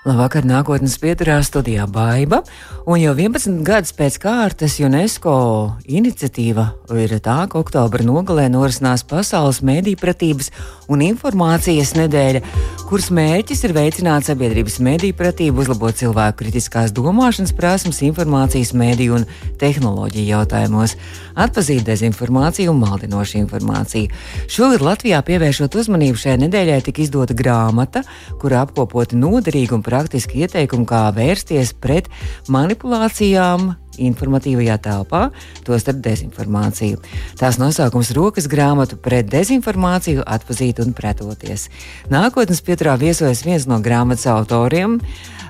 Labvakar, nākotnes pieturā studijā Baiva, un jau 11 gadus pēc kārtas UNESCO iniciatīva ir tā, ka oktobra nogalē norisinās Pasaules mēdīpratības un informācijas nedēļa, kuras mērķis ir veicināt sabiedrības mēdīpratību, uzlabot cilvēku kritiskās domāšanas prasmes, informācijas mēdīju un tehnoloģiju jautājumos, atpazīt dezinformāciju un maldinošu informāciju. Šogad Latvijā pievēršot uzmanību šai nedēļai tika izdota grāmata, kurā apkopoti noderīgi un praktiski ieteikumi, kā vērsties pret manipulācijām informatīvajā telpā, tostarp dezinformāciju. Tās nosaukums rokas grāmatu pret dezinformāciju, atpazīt un pretoties. Nākotnes pieturā viesojas viens no grāmatas autoriem.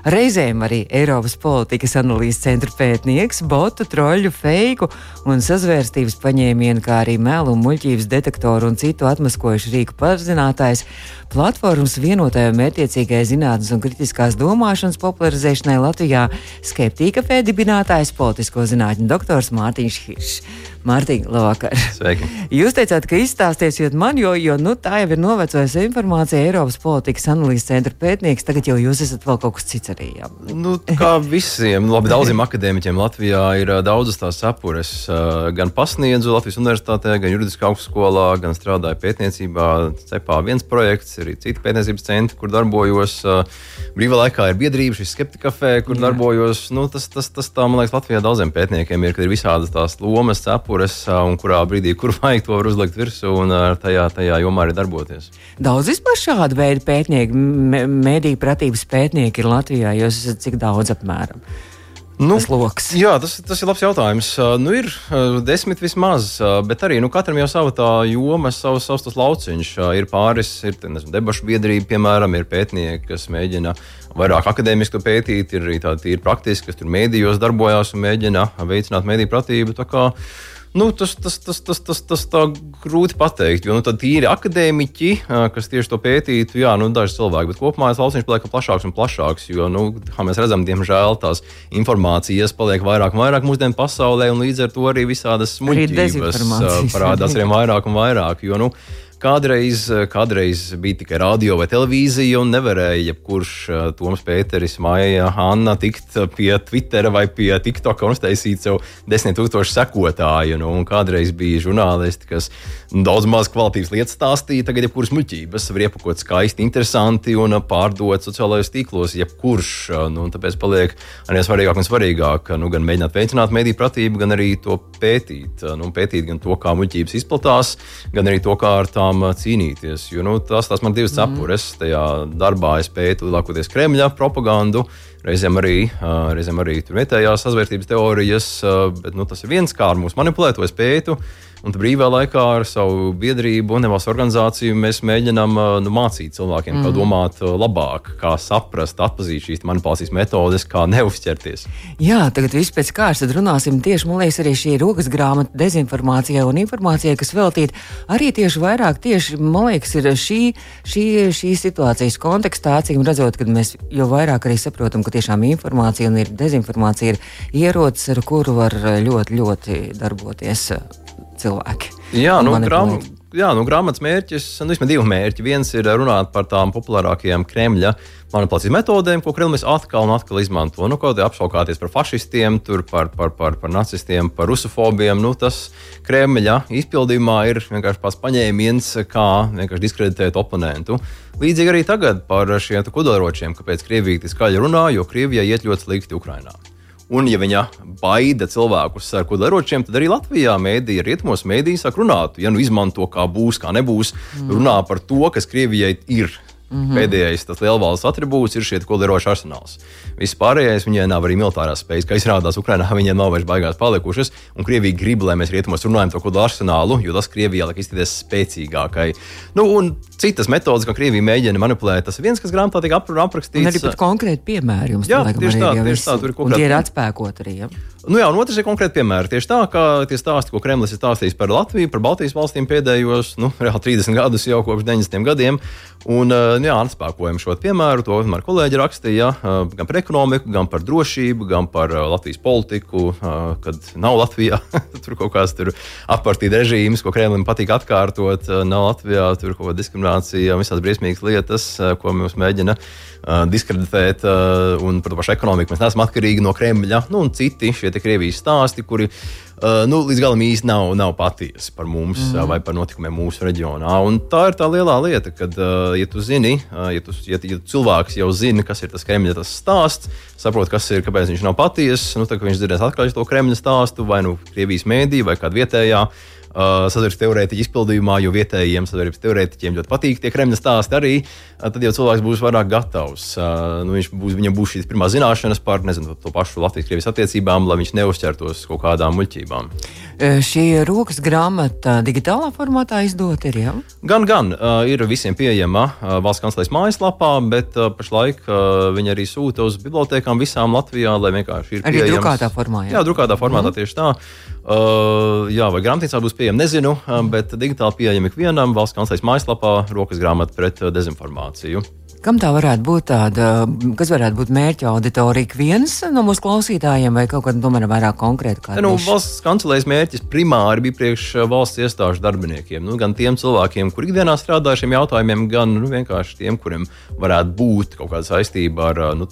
Reizēm arī Eiropas politikas analīzes centra pētnieks, botu, troļu, feiku un sazvērstības paņēmienu, kā arī melu un muļķības detektoru un citu atmaskojušu rīku pazinātājs, platformas vienotajai mērķiecīgai zinātnes un kritiskās domāšanas popularizēšanai Latvijā skeptika dibinātājs, politisko zinātņu doktors Mārtiņš Hiršs. Mārtiņ, labvakar! Sveiki! Jūs teicāt, ka izstāstīsiet man, jo, jo nu, tā jau ir novecojusi informācija Eiropas politikas analīzes centra pētnieks, tagad jau jūs esat vēl kaut kas cits arī. Jā. Nu, kā visiem, labi, daudziem akadēmiķiem Latvijā ir daudzas tās sapures. Gan pasniedzu Latvijas universitātē, gan juridiskā augstskolā, gan strādāju pētniecībā. CEPā viens projekts, arī citi pētniecības centri, kur darbojos. Brīvā laikā ir biedrība, šis skeptika kafē, kur Jā. darbojos. Nu, tas, tas, tas tā, man liekas, Latvijā daudziem pētniekiem ir, kad ir visādas tās lomas, cepures cepures, un kurā brīdī, kur vajag to var uzlikt virsū un tajā, tajā jomā arī darboties. Daudz vispār šādu veidu pētnieki, mediju pratības pētnieki ir Latvijā, jūs esat cik daudz apmēram? Nu, lokus? Jā, tas, tas ir labs jautājums. Nu, ir desmit vismaz, bet arī nu, katram jau sava tā joma, savs, savs tas lauciņš. Ir pāris, ir nezinu, debašu biedrība, piemēram, ir pētnieki, kas mēģina vairāk akadēmiski pētīt, ir arī tādi praktiski, kas tur mēdījos darbojās un mēģina veicināt mēdīju pratību. Nu, tas, tas, tas, tas, tas, tas tā grūti pateikt. Jo nu, tīri akadēmiķi, kas tieši to pētītu, jā, nu, daži cilvēki, bet kopumā tas lauciņš paliek plašāks un plašāks. Jo, nu, kā mēs redzam, diemžēl tās informācijas paliek vairāk un vairāk mūsdienu pasaulē, un līdz ar to arī visādas muļķības parādās arvien vairāk un vairāk. Jo, nu, Kādreiz, kādreiz bija tikai radio vai televīzija, un nevarēja jebkurš uh, Toms Pēteris, Maija, Anna tikt pie Twittera vai pie TikToka un uztaisīt sev desmit tūkstošu sekotāju. Nu, kādreiz bija žurnālisti, kas daudz maz kvalitātes lietas stāstīja, tagad jebkuras muļķības var iepakot skaisti, interesanti un pārdot sociālajos tīklos. Jebkurš, nu, tāpēc paliek arī svarīgāk un svarīgāk nu, gan mēģināt veicināt mediju pratību, gan arī to pētīt. Nu, pētīt gan to, kā muļķības izplatās, gan arī to, kā ar tām tiešām cīnīties. Jo nu, tas tās man divas mhm. cepures. Mm. Tajā darbā es pētu lielākoties Kremļa propagandu, reizēm arī, reizēm arī vietējās sazvērtības teorijas, bet nu, tas ir viens kā ar mums manipulēt, to es pētu. Un brīvā laikā ar savu biedrību un nevalstu organizāciju mēs mēģinām nu, mācīt cilvēkiem, mm. kā mhm. domāt labāk, kā saprast, atpazīt šīs manipulācijas metodes, kā neuzķerties. Jā, tagad viss pēc kārtas runāsim tieši, man liekas, arī šī rokas grāmata dezinformācijai un informācijai, kas veltīta arī tieši vairāk, tieši, man liekas, ir šī, šī, šī situācijas kontekstā, acīm redzot, kad mēs jau vairāk arī saprotam, ka tiešām informācija un ir dezinformācija ir ierocis, ar kuru var ļoti, ļoti darboties cilvēki. Jā, nu, grām, jā, nu, grāmatas mērķis, nu, vismaz divi mērķi. Viens ir runāt par tām populārākajām Kremļa manipulācijas metodēm, ko Kremlis atkal un atkal izmanto. Nu, kaut kā apšaukāties par fašistiem, par, par, par, par nacistiem, par rusofobiem. Nu, tas Kremļa izpildījumā ir vienkārši pats paņēmiens, kā vienkārši diskreditēt oponentu. Līdzīgi arī tagad par šiem kodolročiem, kāpēc Krievija tik skaļi runā, jo Krievijai iet ļoti slikti Ukrajinā. Un, ja viņa baida cilvēkus ar kodolieročiem, tad arī Latvijā mēdīja, rietumos mēdīja sāk runāt. Ja nu izmanto, kā būs, kā nebūs, mm. runā par to, kas Krievijai ir Mm -hmm. Pēdējais tas lielvalsts attribūts ir šis kodolieroču arsenāls. Viss pārējais viņai nav arī militārās spējas, kā izrādās Ukrainā, viņiem nav vairs baigās palikušas. Un Krievija grib, lai mēs rietumos runājam par kodola arsenālu, jo tas Krievijā liek izskatīties spēcīgākai. Nu, un citas metodas, kā Krievija mēģina manipulēt, tas ir viens, kas grāmatā tiek aprakstīts. Un arī pat konkrēti piemēri jums jā, tieši tā, tieši tā, tur ir kaut kādi. Tie ir atspēkot arī. Ja? Nu jā, un otrs ir konkrēti piemēri. Tieši tā, kā tie stāsti, ko Kremlis ir stāstījis par Latviju, par Baltijas valstīm pēdējos nu, reāli 30 gadus jau kopš 90 gadiem. Un uh, nu jā, atspēkojam šo piemēru, to vienmēr kolēģi rakstīja uh, gan par ekonomiku, gan par drošību, gan par uh, Latvijas politiku, kad nav Latvijā tur kaut kāds apartīda režīms, ko Kremlim patīk atkārtot. Nav Latvijā tur kaut kāda diskriminācija, visādas briesmīgas lietas, ko mums mēģina diskreditēt, un par to pašu ekonomiku mēs neesam atkarīgi no Kremļa, nu, un citi šie Krievijas stāsti, kuri uh, nu, līdz galam īsti nav, nav patiesi par mums mm. vai par notikumiem mūsu reģionā. Un tā ir tā lielā lieta, kad, uh, ja tu zini, uh, ja, tu, ja, ja cilvēks jau zina, kas ir tas Kremļa tas stāsts, saprot, kas ir, kāpēc viņš nav patiess, nu, tad viņš dzirdēs atkal to Kremļa stāstu vai nu Krievijas mēdī vai kāda vietējā uh, sadarbības teorētiķa izpildījumā, jo vietējiem sadarbības teorētiķiem ļoti patīk tie Kremļa stāsti arī, uh, tad jau cilvēks būs vairāk gatavs. Uh, nu, būs, viņam būs šīs pirmās zināšanas par nezinu, to pašu Latvijas-Krievijas attiecībām, lai viņš neuzķertos kaut kādām muļķībām. Šī rokas grāmata digitālā formātā izdota ir jau? Gan, gan ir visiem pieejama valsts kanclers mājaslapā, bet pašlaik viņi arī sūta uz bibliotekām visām Latvijā, lai vienkārši ir arī pieejams. drukātā formā. Jā, jā drukātā formātā mm. tieši tā. Jā, vai grāmatnīcā būs pieejama, nezinu, bet digitāli pieejama ikvienam valsts kanclers mājaslapā rokas grāmata pret dezinformāciju. Kam tā varētu būt tāda, kas varētu būt mērķa auditorija? Viens no mūsu klausītājiem vai kaut kāda tomēr vairāk konkrēta? Nu, valsts kancelēs mērķis primāri bija priekš uh, valsts iestāžu darbiniekiem. Nu, gan tiem cilvēkiem, kuri ikdienā strādā ar šiem jautājumiem, gan nu, vienkārši tiem, kuriem varētu būt kaut kāda saistība ar uh, nu,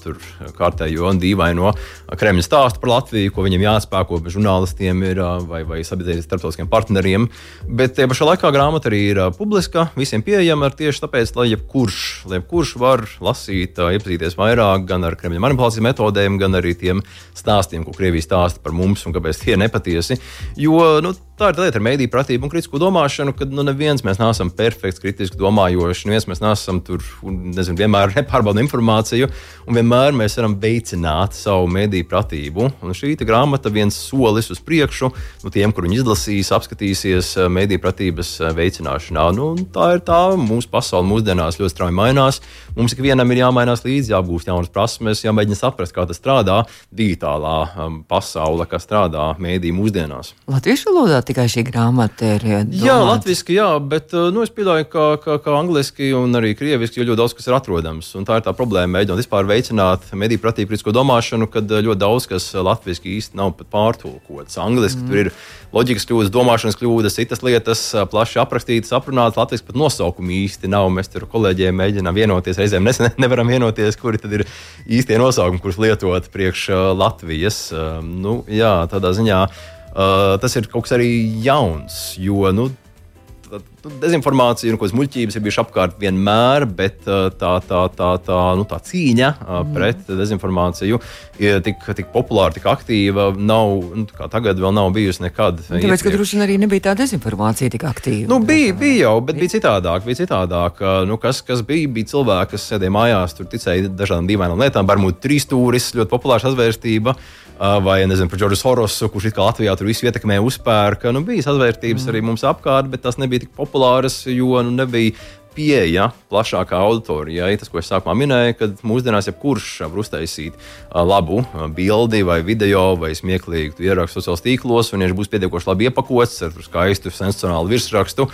kārtējo un dīvaino Kremļa stāstu par Latviju, ko viņiem jāspēko žurnālistiem ir, uh, vai, vai sabiedrības starptautiskiem partneriem. Bet tie pašā laikā grāmata arī ir publiska, visiem pieejama tieši tāpēc, lai jebkurš, lai jebkurš var lasīt, iepazīties vairāk gan ar Kremļa manipulācijas metodēm, gan arī tiem stāstiem, ko Krievija stāsta par mums un kāpēc tie ir nepatiesi. Jo nu, tā ir lieta ar mēdīju pratību un kritisko domāšanu, ka nu, neviens mēs neesam perfekts, kritiski domājoši. Neviens mēs neesam tur, nezinu, vienmēr nepārbaudām informāciju, un vienmēr mēs varam veicināt savu mēdīju pratību. Un šī grāmata viens solis uz priekšu nu, tiem, kur viņi izlasīs, apskatīsies eh, mēdīju pratības eh, veicināšanā. Nu, tā ir tā, mūsu pasaule mūsdienās ļoti strauji mainās. Mums ikvienam ir jāmainās līdzi, jāgūst jaunas prasmes, jāmēģina saprast, kā tas strādā digitālā um, pasaule, kas strādā mēdīju mūsdienās. Latviešu valodā tikai šī grāmata ir. Domāta. Jā, latviešu, jā, bet uh, nu, es pieļauju, ka, ka, ka angliski un arī krieviski ļoti daudz kas ir atrodams. Tā ir tā problēma, mēģinot vispār veicināt mediju pratību kritisko domāšanu, kad uh, ļoti daudz kas latviešu īsti nav pat pārtulkots. Angliski mm. tur ir loģikas kļūdas, domāšanas kļūdas, citas lietas, plaši aprakstītas, aprunātas. Latviešu pat nosaukumu īsti nav. Mēs tur kolēģiem mēģinām vienoties, reizēm ne, nevaram vienoties, kuri tad ir īstie nosaukumi, kurus lietot priekš Latvijas. Nu, jā, tādā ziņā. Uh, tas ir kaut kas arī jauns, jo nu, nu, dezinformācija un ko muļķības ir bijušas apkārt vienmēr, bet uh, tā, tā, tā, tā, nu, tā cīņa mm. pret dezinformāciju ir tik, tik populāra, tik aktīva. Nav, nu, tagad vēl nav bijusi nekad. Nu, tāpēc, ka droši vien arī nebija tā dezinformācija tik aktīva. Nu, bija, bija jau, bet bija citādāk. Bija citādāk. Nu, kas, kas bija? Bija cilvēki, kas sēdēja mājās, tur ticēja dažādām dīvainām lietām, varbūt trīs stūris, ļoti populāra sazvērstība. Vai nezinu par Džordžu Sorosu, kurš it kā Latvijā tur visu ietekmē, uzpērka. Nu, bija sazvērtības mm. arī mums apkārt, bet tas nebija tik populāras, jo nu, nebija pieeja plašākā auditorijai. Tas, ko es sākumā minēju, kad mūsdienās jebkurš var uztaisīt labu bildi vai video vai smieklīgu ierakstu sociālos tīklos, un, viņš būs pietiekoši labi iepakots ar skaistu sensacionālu virsrakstu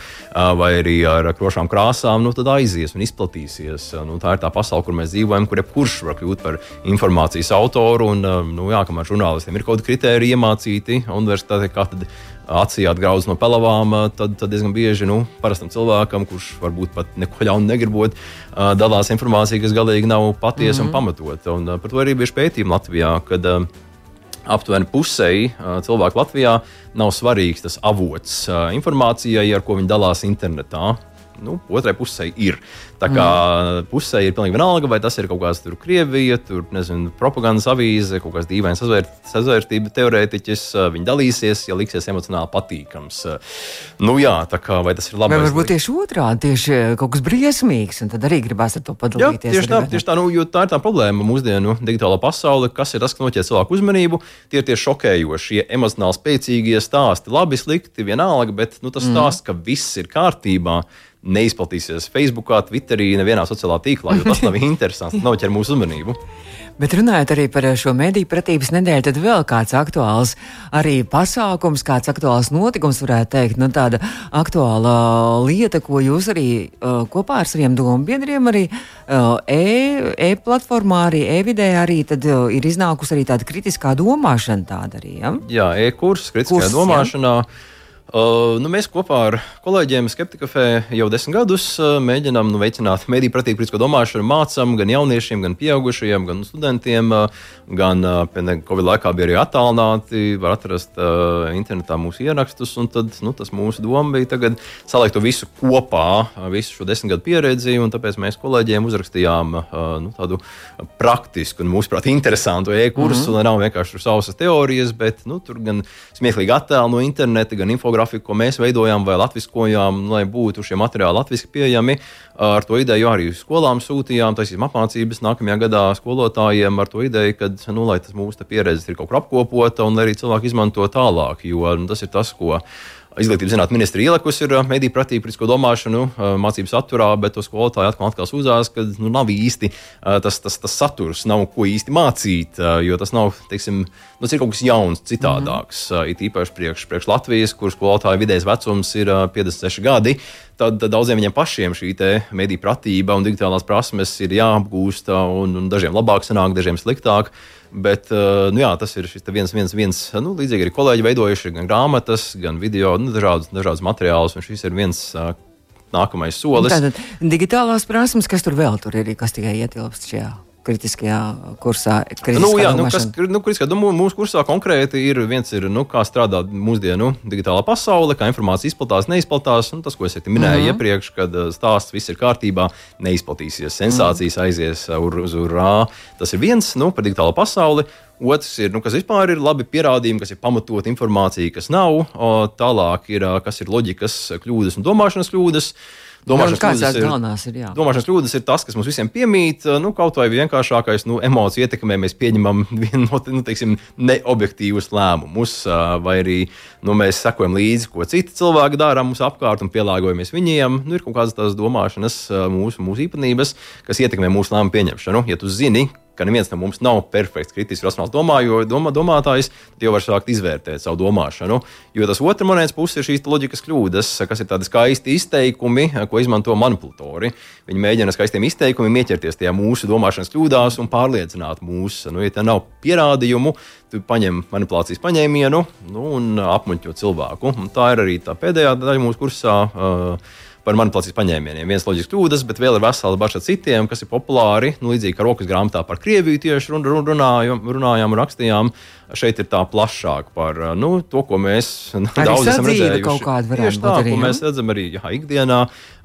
vai arī ar krošām krāsām, nu, tad aizies un izplatīsies. Nu, tā ir tā pasaule, kur mēs dzīvojam, kur jebkurš var kļūt par informācijas autoru. Un, nu, jā, kamēr žurnālistiem ir kaut kādi kriteriji iemācīti universitātē, kā tad acī atgrauzt no pelavām, tad, tad diezgan bieži nu, parastam cilvēkam, kurš varbūt pat neko ļaunu negribot, dalās informācija, kas galīgi nav patiesa mm -hmm. un mhm. pamatota. Un par to arī bija pētījumi Latvijā, kad aptuveni pusēji cilvēku Latvijā nav svarīgs tas avots informācijai, ar ko viņi dalās internetā. Nu, otrai pusē ir. Tā kā mm. pusē ir pilnīgi vienalga, vai tas ir kaut kāds tur Krievija, tur nezinu, propagandas avīze, kaut kāds dīvains sazvērt, sazvērtība teorētiķis. Viņi dalīsies, ja liksies emocionāli patīkams. Nu jā, tā kā vai tas ir labi. Vai varbūt tieši otrādi, tieši kaut kas briesmīgs, un tad arī gribēs ar to padalīties. Jā, tieši tā, tieši tā, nu, tā ir tā problēma mūsdienu digitālā pasaule, kas ir tas, kas noķer cilvēku uzmanību. Tie ir tie šokējošie, emocionāli spēcīgie stāsti, labi, slikti, vienalga, bet nu, tas mm. stāsts, ka viss ir kārtībā neizplatīsies Facebook, Twitterī, nevienā sociālā tīklā, jo tas nav interesants, nav ķer mūsu uzmanību. Bet runājot arī par šo mediju pratības nedēļu, tad vēl kāds aktuāls arī pasākums, kāds aktuāls notikums, varētu teikt, nu, tāda aktuāla lieta, ko jūs arī uh, kopā ar saviem domu biedriem arī uh, e-platformā, e arī e-vidē arī tad uh, ir iznākusi arī tāda kritiskā domāšana tāda arī, ja? Jā, e-kurs, kritiskā Kurs, domāšanā. Ja? Uh, nu, mēs kopā ar kolēģiem Skeptikafē jau desmit gadus uh, mēģinām nu, veicināt mediju pratīgu kritisko domāšanu, mācām gan jauniešiem, gan pieaugušajiem, gan studentiem, uh, gan uh, Covid laikā bija arī attālināti, var atrast uh, internetā mūsu ierakstus, un tad nu, tas mūsu doma bija tagad salikt to visu kopā, uh, visu šo desmit gadu pieredzi, un tāpēc mēs kolēģiem uzrakstījām uh, nu, tādu praktisku un, mūsuprāt, interesantu e-kursu, mm -hmm. lai nav vienkārši savas teorijas, bet nu, tur gan smieklīgi attēli no interneta, gan infogrāfija infografiku, ko mēs veidojām vai latviskojām, lai būtu šie materiāli latviski pieejami. Ar to ideju arī skolām sūtījām, taisīsim apmācības nākamajā gadā skolotājiem ar to ideju, ka nu, mūsu pieredze ir kaut kur apkopota un arī cilvēki izmanto tālāk, jo nu, tas ir tas, ko Izglītības zinātnē ministra ielikusi ir mediju pratība, kritisko domāšanu, mācību saturā, bet to skolotāji atkal, atkal sūdzās, ka nu, nav īsti tas, tas, tas saturs, nav ko īsti mācīt, jo tas nav, teiksim, nu, ir kaut kas jauns, citādāks. Mm -hmm. It īpaši priekš, priekš Latvijas, kur skolotāja vidējais vecums ir 56 gadi. Tad, tad daudziem viņiem pašiem šī mediju pratība un digitālās prasmes ir jāapgūst, un, un dažiem labāk sanāk, dažiem sliktāk. Bet uh, nu jā, tas ir viens, viens, viens nu, līdzīgi arī kolēģi veidojuši gan grāmatas, gan video, nu, dažādus, dažādus materiālus. Šis ir viens uh, nākamais solis. Tātad digitālās prasmes, kas tur vēl tur ir, kas tikai ietilpst šajā kritiskajā kursā. Nu, jā, nu, kas, nu, kritiskā, nu, mūsu kursā konkrēti ir viens, ir, nu, kā strādā mūsdienu digitālā pasaule, kā informācija izplatās, neizplatās. Nu, tas, ko es minēju mm -hmm. iepriekš, kad uh, stāsts viss ir kārtībā, neizplatīsies, sensācijas mm -hmm. aizies uh, uz, urā. Tas ir viens nu, par digitālo pasauli. Otrs ir, nu, kas vispār ir labi pierādījumi, kas ir pamatot informācija, kas nav. O, tālāk ir, uh, kas ir loģikas kļūdas un domāšanas kļūdas. Domāšanas kļūdas, ir, ir, domāšanas kļūdas ir tas, kas mums visiem piemīt. Nu, kaut vai vienkāršākais nu, emociju ietekmē mēs pieņemam vienu no nu, teiksim, neobjektīvus lēmumus, vai arī nu, mēs sekojam līdzi, ko citi cilvēki dara mums apkārt un pielāgojamies viņiem. Nu, ir kaut kādas tās domāšanas, mūsu, mūsu īpatnības, kas ietekmē mūsu lēmumu pieņemšanu. Ja tu zini, ka neviens no mums nav perfekts, kritisks, racionāls domājo, domā, domātājs, tad jau var sākt izvērtēt savu domāšanu. Jo tas otrs monētas puses ir šīs loģikas kļūdas, kas ir tādi skaisti izteikumi, ko izmanto manipulatori. Viņi mēģina skaistiem izteikumiem ieķerties tajā mūsu domāšanas kļūdās un pārliecināt mūs. Nu, ja tā nav pierādījumu, tu paņem manipulācijas paņēmienu nu, un apmuļķo cilvēku. Un tā ir arī tā pēdējā daļa mūsu kursā. Uh, par manipulācijas paņēmieniem. Viens loģisks kļūdas, bet vēl ir vesela baša citiem, kas ir populāri. Nu, līdzīgi kā rokas grāmatā par Krieviju tieši runājām, runājām un rakstījām. Šeit ir tā plašāk par nu, to, ko mēs nu, daudz esam redzējuši. Tieši tā, arī, ko mēs redzam arī jā, ikdienā,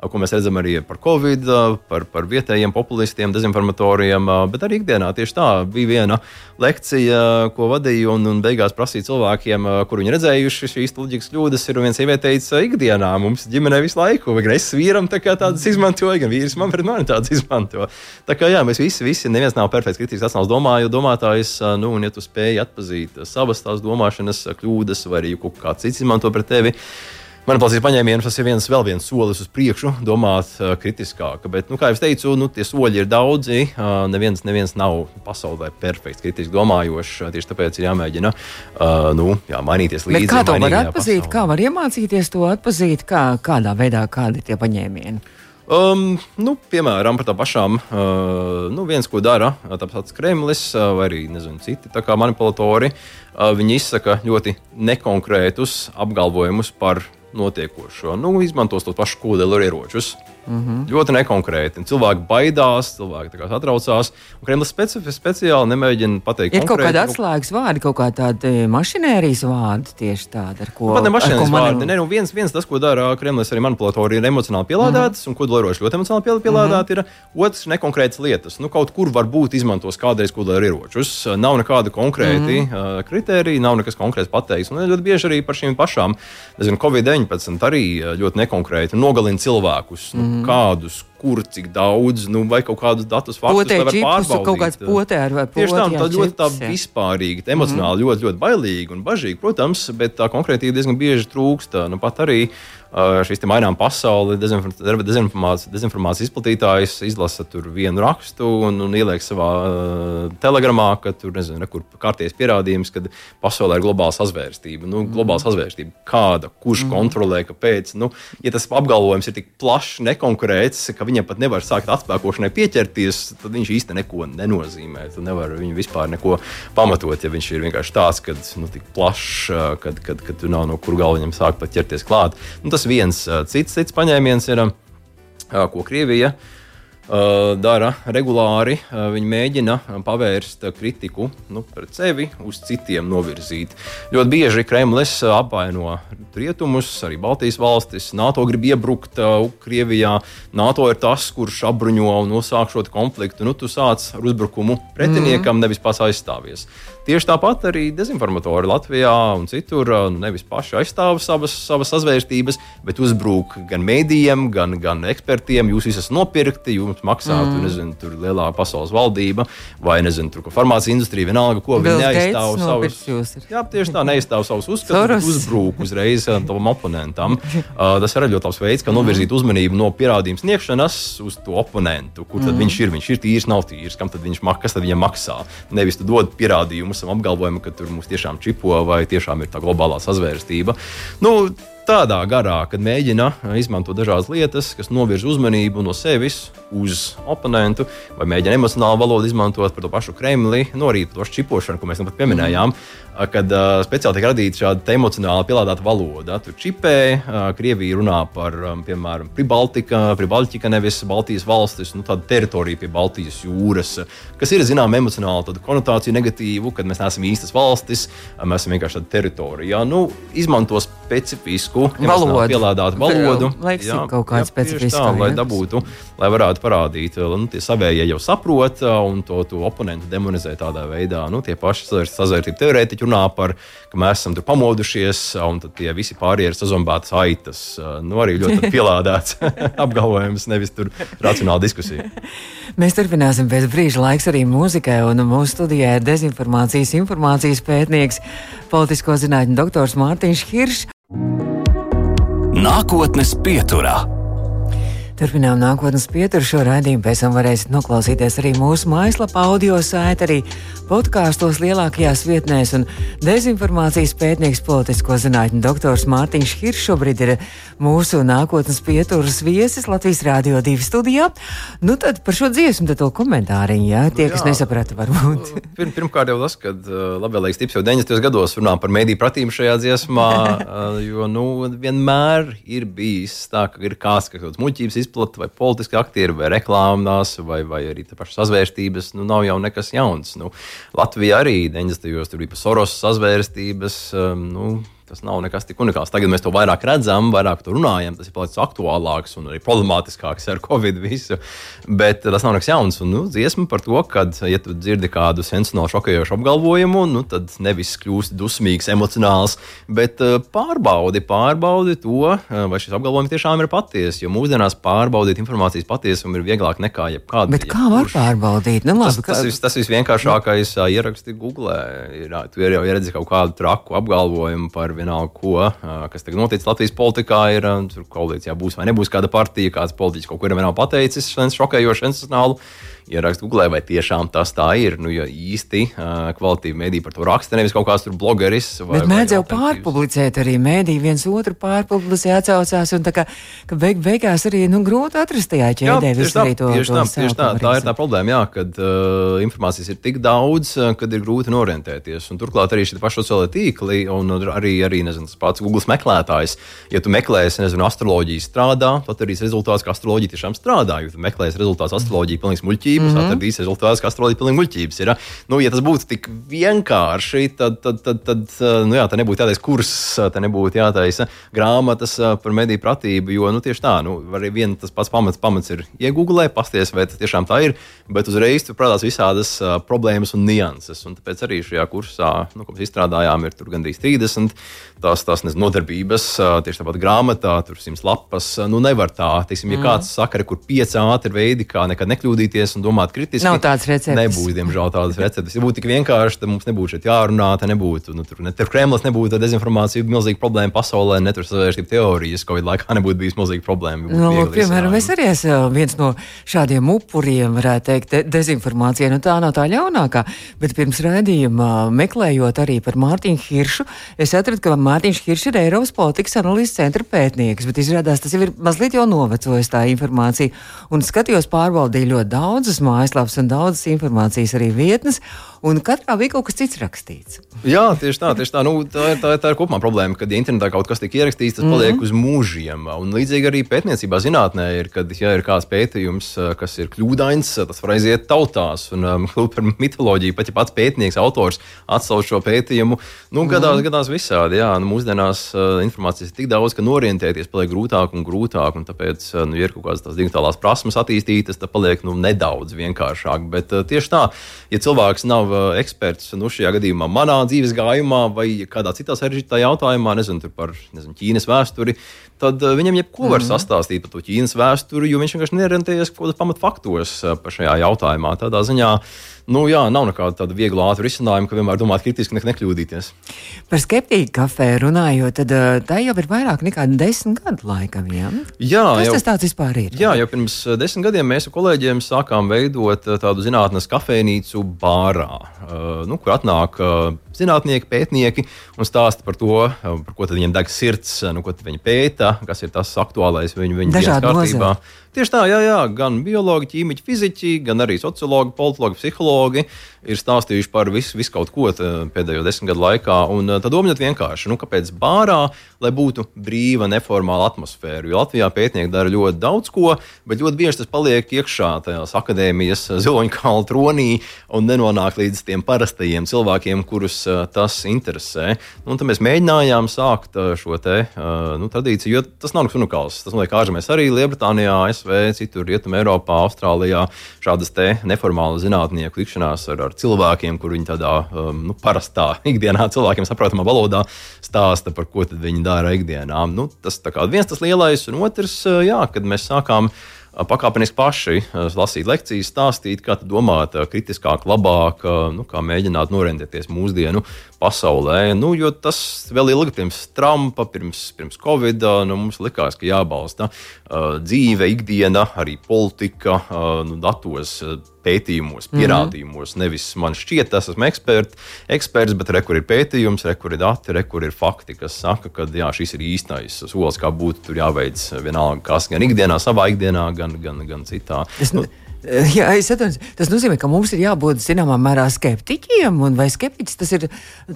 ko mēs redzam arī par Covid, par, par vietējiem populistiem, dezinformatoriem, bet arī ikdienā tieši tā bija viena lekcija, ko vadīju un, un beigās prasīju cilvēkiem, kur viņi redzējuši šīs loģikas kļūdas. Ir viens sieviete teica, ikdienā mums ģimenē visu laiku, vai es vīram tādas izmantoju, gan vīrs man mani tādas izmanto. Tā kā jā, mēs visi, visi neviens nav perfekts kritisks racionāls domāju, domātājs, nu, un ja tu spēj atpazīt savas tās domāšanas kļūdas, vai arī kaut kāds cits izmanto pret tevi. Manipulācijas paņēmienus tas ir viens, vēl viens solis uz priekšu, domāt uh, kritiskāk. Bet, nu, kā jau teicu, nu, tie soļi ir daudzi. Uh, neviens, neviens nav pasaulē perfekts, kritiski domājošs. Tieši tāpēc ir jāmēģina uh, nu, jā, mainīties līdzi. Bet kā to var atpazīt? Pasaulē. Kā var iemācīties to atpazīt? Kā, kādā veidā, kādi ir tie paņēmieni? Um, nu, piemēram, par tām pašām, uh, nu, viens, ko dara tāds Kremlis uh, vai arī nezinu, citi manipulatori, uh, viņi izsaka ļoti nekonkrētus apgalvojumus par notiekošo. Nu, izmantos to pašu kodola ieročus. Mm -hmm. Ļoti nekonkrēti. Cilvēki baidās, cilvēki satraucās. Kremlis speci speciāli nemēģina pateikt, ir kaut kāda atslēgas vārdi, kaut kā tāda e, mašinērijas vārdi tieši tāda, ar ko. Pat ne mašinērijas vārdi. Man... Ne, nu viens, viens tas, ko dara Kremlis, arī manipulatori ir emocionāli pielādētas, mm -hmm. un kodolieroči ļoti emocionāli pielādēti. Mm -hmm. ir. Otrs - nekonkrētas lietas. Nu, kaut kur varbūt izmantos kādreiz kodolieročus. Nav nekāda konkrēti mm -hmm. kriteriji, nav nekas konkrēts pateikts. Un ļoti bieži arī par šīm pašām, nezinu, Covid-19 arī ļoti nekonkrēti nogalina cilvēkus. Mm -hmm. Nu, kādus, kur, cik daudz, nu, vai kaut kādus datus faktus potē var pārbaudīt. Kaut kāds potē vai potē. Tieši tā, tā ļoti tā vispārīgi, emocionāli mm ļoti, ļoti bailīgi un bažīgi, protams, bet tā konkrētība diezgan bieži trūkst. Nu, pat arī šīs mainām pasauli, dezinformācijas, dezinformācijas izplatītājs izlasa vienu rakstu un, un ieliek savā uh, telegramā, ka tur nezinu, kur kārties pierādījums, ka pasaulē ir globāla sazvērstība. Nu, globāla mm. sazvērstība kāda, kurš mm. kontrolē, kāpēc. Nu, ja tas apgalvojums ir tik plašs, nekonkrēts, ka viņam pat nevar sākt atspēkošanai pieķerties, tad viņš īsti neko nenozīmē. Tu nevari viņu vispār neko pamatot, ja viņš ir vienkārši tāds, ka nu, tik plašs, kad, kad, kad tu nav no kur galva viņam sākt pat ķerties klāt. Nu, tas viens. Cits, cits paņēmiens ir, ko Krievija dara regulāri. Viņi mēģina pavērst kritiku nu, pret sevi, uz citiem novirzīt. Ļoti bieži Kremlis apvaino rietumus, arī Baltijas valstis. NATO grib iebrukt Krievijā. NATO ir tas, kurš apbruņo un uzsāk šo konfliktu. Nu, tu sāc ar uzbrukumu pretiniekam, mm. nevis pats aizstāvies. Tieši tāpat arī dezinformatori Latvijā un citur nu, nevis paši aizstāv savas, savas sazvērstības, bet uzbrūk gan mēdījiem, gan, gan ekspertiem. Jūs esat nopirkti, jums maksā mm. tur, nezinu, tur lielā pasaules valdība vai nezinu, tur farmācijas industrija, vienalga, ko viņi neaizstāv savus. Jā, tieši tā neaizstāv savus uzskatus, uzbrūk uzreiz tam oponentam. Uh, tas ir ļoti labs veids, kā novirzīt uzmanību no pierādījuma sniegšanas uz to oponentu, kur tad mm. viņš ir. Viņš ir tīrs, nav tīrs, kam tad viņš maksā, kas tad viņam maksā. Nevis tu dod pierādījumu esam apgalvojumi, ka tur mums tiešām čipo vai tiešām ir tā globālā sazvērstība. Nu, tādā garā, kad mēģina izmantot dažādas lietas, kas novirza uzmanību no sevis uz oponentu, vai mēģina emocionālu valodu izmantot par to pašu Kremli, no arī to čipošanu, ko mēs nu pat pieminējām. Mm kad uh, speciāli tiek radīta šāda emocionāli pielādēta valoda. Tur čipē, uh, Krievija runā par, um, piemēram, Pribaltika, Pribaltika nevis Baltijas valstis, nu, tāda teritorija pie Baltijas jūras, kas ir, zinām, emocionāli konotācija negatīvu, kad mēs neesam īstas valstis, mēs esam vienkārši tāda teritorija. Nu, izmanto specifisku valodu, pielādētu valodu. Jā, kaut kāda specifiska. Tā, lai dabūtu, lai varētu parādīt, nu, tie savējie jau saprot un to, to oponentu demonizē tādā veidā. Nu, tie paši sazvērtību teorētiķi runā par, ka mēs esam tur pamodušies, un tie visi pārējie ir sazombētas aitas. Nu, arī ļoti pielādēts apgalvojums, nevis tur racionāla diskusija. Mēs turpināsim pēc brīža laiks arī mūzikai, un mūsu studijā ir dezinformācijas informācijas pētnieks, politisko zinātņu doktors Mārtiņš Hiršs. Nākotnes pieturā. Turpinām nākotnes pieturu šo raidījumu. Pēc tam varēsiet noklausīties arī mūsu mājaslapā, audio sēta, arī podkāstos lielākajās vietnēs. Un dezinformācijas pētnieks, politisko zinātņu doktors Mārtiņš Hiršs šobrīd ir mūsu nākotnes pieturas viesis Latvijas Rādio 2 studijā. Nu tad par šo dziesmu tad to komentāriņu, jā, tie, kas jā, nesaprata varbūt. Pirm, pirmkārt jau tas, ka uh, labvēlīgs tips jau 90. gados runā par mediju pratību šajā dziesmā, uh, jo, nu, vienmēr ir bijis tā, ka ir kāds, ka kaut kāds muļķības izpētījums izplata, vai politiski aktieri, vai reklāmās, vai, vai arī pašas sazvērstības, nu, nav jau nekas jauns. Nu, Latvija arī 90. gados tur bija Soros sazvērstības. Um, nu, Tas nav nekas tik unikāls. Tagad mēs to vairāk redzam, vairāk to runājam. Tas ir palicis aktuālāks un arī problemātiskāks ar Covid visu. Bet tas nav nekas jauns. Un, nu, dziesma par to, ka, ja tu dzirdi kādu sensacionālu šokējošu apgalvojumu, nu, tad nevis kļūsti dusmīgs, emocionāls, bet uh, pārbaudi, pārbaudi to, uh, vai šis apgalvojums tiešām ir patiesa. Jo mūsdienās pārbaudīt informācijas patiesumu ir vieglāk nekā jebkāda. Bet kā var pārbaudīt? Nu, labi, tas, tas, vis, tas visvienkāršākais uh, ieraksti Google. Ir, tu ir jau redzējis kaut kādu traku apgalvojumu par vienalga, ko, kas tagad noticis Latvijas politikā, ir koalīcijā būs vai nebūs kāda partija, kāds politiķis kaut kur ir pateicis šokējošu sensacionālu ierakstu Google, vai tiešām tas tā ir. Nu, ja īsti kvalitīvi mēdī par to raksta, nevis kaut kāds tur blogeris. Vai, Bet mēdz jau pārpublicēt arī mēdī, viens otru pārpublicē, atcaucās, un tā kā beig, beigās arī nu, grūti atrast tajā ķēdē visu tā, to. Tieši tā, tieši tā, tā ir tā problēma, jā, kad uh, informācijas ir tik daudz, kad ir grūti orientēties. Un turklāt arī šie paši sociālai tīkli un arī, arī nezinu, tas pats Google meklētājs. Ja tu meklēsi, nezinu, astroloģiju strādā, tad arī rezultāts, ka astroloģija tiešām strādā. Ja tu meklēsi rezultātus astroloģija, pilnīgs muļķība muļķības, mm -hmm. atradīs rezultātus, ka astroloģija ir pilnīgi muļķības. Ir, nu, ja tas būtu tik vienkārši, tad, tad, tad, tad nu, jā, nebūtu jātaisa kurs, te nebūtu jātaisa grāmatas par mediju pratību, jo nu, tieši tā, nu, arī viens tas pats pamats, pamats ir iegūglē, pasties, vai tas tiešām tā ir, bet uzreiz tur prātās visādas problēmas un nianses. Un tāpēc arī šajā kursā, nu, ko mēs izstrādājām, ir gandrīz 30 tās, tās nezinu, nodarbības, tieši tāpat grāmatā, tur simts lapas. Nu, nevar tā, teiksim, ja mm. kāds saka, kur pieci ātri veidi, kā nekad nekļūdīties un domāt kritiski. Nav tādas receptes. Nebūs, diemžēl, tādas receptes. Ja būtu tik vienkārši, tad mums nebūtu šeit jārunā, tad nebūtu, nu, tur, ne, tur Kremlis nebūtu dezinformācija, milzīga problēma pasaulē, ne tur savērstības teorijas, Covid laikā nebūtu bijis milzīga problēma. Nu, piemēram, es arī esmu viens no šādiem upuriem, varētu teikt, de dezinformācija. Nu, tā nav tā ļaunākā, bet pirms rādījuma meklējot arī par Mārtiņu Hiršu, es atradu, ka Mārtiņš Hiršs ir Eiropas politikas analīzes centra pētnieks, bet izrādās tas jau ir mazliet jau novecojis tā informācija. Un skatījos, pārbaudīju ļoti daudzas mājaslapas un daudzas informācijas arī vietnes un katrā bija kaut kas cits rakstīts. Jā, tieši tā, tieši tā. Nu, tā, tā, tā ir kopumā problēma, kad internetā kaut kas tiek ierakstīts, tas paliek mm -hmm. uz mūžiem. Un līdzīgi arī pētniecībā, zinātnē, ir, kad ja ir kāds pētījums, kas ir kļūdains, tas var aiziet tautās. Un um, par mitoloģiju pat ja pats pētnieks, autors atsauc šo pētījumu. Nu, gadās, mm -hmm. gadās visādi. Jā, nu, mūsdienās uh, informācijas ir tik daudz, ka norientēties paliek grūtāk un grūtāk. Un tāpēc, nu, ja ir kaut kādas digitālās prasmes attīstītas, tad paliek nu, nedaudz vienkāršāk. Bet uh, tieši tā, ja cilvēks nav nav eksperts nu, šajā gadījumā manā dzīves gājumā vai kādā citā sarežģītā jautājumā, nezinu, par nezinu, Ķīnas vēsturi, tad viņam jebko var mm sastāstīt par to Ķīnas vēsturi, jo viņš vienkārši nerientējies kaut kādos pamatfaktos par šajā jautājumā. Tādā ziņā nu, jā, nav nekāda tāda viegla ātrā risinājuma, ka vienmēr domāt kritiski, ne, nekļūdīties. Par skeptiķu kafēju runājot, tad eh, tā jau ir vairāk nekā desmit gadu laikam. Jā, jā Kas jau, tas tāds vispār ir? Jā, jau pirms eh, desmit gadiem mēs ar kolēģiem sākām veidot eh, tādu zinātnes kafejnīcu bārā, nu, kur atnāk zinātnieki, pētnieki un stāsta par to, par ko viņiem deg sirds, nu, ko viņi pēta, kas ir tas aktuālais viņu, viņu dienas kārtībā. Nozara. Tieši tā, jā, jā, gan biologi, ķīmiķi, fiziķi, gan arī sociologi, politologi, psihologi ir stāstījuši par visu, visu kaut ko pēdējo desmit gadu laikā. Un tad domājot vienkārši, nu, kāpēc bārā, lai būtu brīva, neformāla atmosfēra. Jo Latvijā pētnieki dara ļoti daudz ko, bet ļoti bieži tas paliek iekšā tajās akadēmijas ziloņkāla tronī un nenonāk līdz tiem parastajiem cilvēkiem, kurus tas interesē. Nu, tad mēs mēģinājām sākt šo te, nu, tradīciju, jo tas nav nekas unikāls. Tas notiek ārzemēs arī Lielbritānijā. ASV, citur Rietumē, Eiropā, Austrālijā šādas neformālas zinātnieku tikšanās ar, ar cilvēkiem, kur viņi tādā um, nu, parastā ikdienā cilvēkiem saprotamā valodā stāsta, par ko viņi dara ikdienā. Nu, tas ir viens tas lielais, un otrs, uh, jā, kad mēs sākām pakāpeniski paši lasīt lekcijas, stāstīt, kā domāt kritiskāk, labāk, nu, kā mēģināt norientēties mūsdienu pasaulē. Nu, jo tas vēl ilgi pirms Trumpa, pirms, pirms Covid, nu, mums likās, ka jābalsta dzīve, ikdiena, arī politika, nu, datos. Pētījumos, mhm. pierādījumos. Mm -hmm. Nevis man šķiet, tas esmu ekspert, eksperts, bet re, kur ir pētījums, re, kur ir dati, re, kur ir fakti, kas saka, ka jā, šis ir īstais solis, kā būtu jāveic vienalga, kas gan ikdienā, savā ikdienā, gan, gan, gan citā. Es, nu, Eh, jā, atceros, tas nozīmē, ka mums ir jābūt zināmā mērā skeptiķiem, un vai skeptiķis tas ir,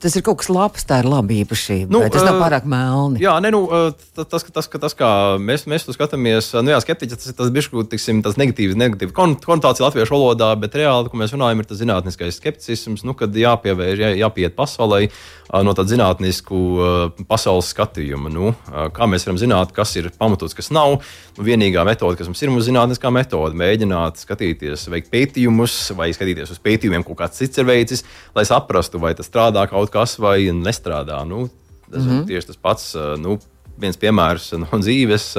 tas ir kaut kas labs, tā ir laba īpašība. Nu, tas nav eh, pārāk melni. Jā, ne, nu, eh, tas, tas, tas, tas kā mēs, mēs to skatāmies, nu jā, skeptiķis tas ir tas bišķi, tiksim, tas negatīvs, negatīvs konnotācija latviešu valodā, bet reāli, ko mēs runājam, ir tas zinātniskais skepticisms, nu, kad jāpievērš, jā, jāpiet pasaulē no tāda zinātnisku pasaules skatījuma. Nu, kā mēs varam zināt, kas ir pamatots, kas nav. Nu, vienīgā metode, kas mums ir, ir zinātniskā metode, mēģināt skatīt skatīties, veikt pētījumus, vai skatīties uz pētījumiem, ko kāds cits ir veicis, lai saprastu, vai tas strādā kaut kas vai nestrādā. Nu, tas mm -hmm. ir mhm. tieši tas pats. Nu, viens piemērs no dzīves.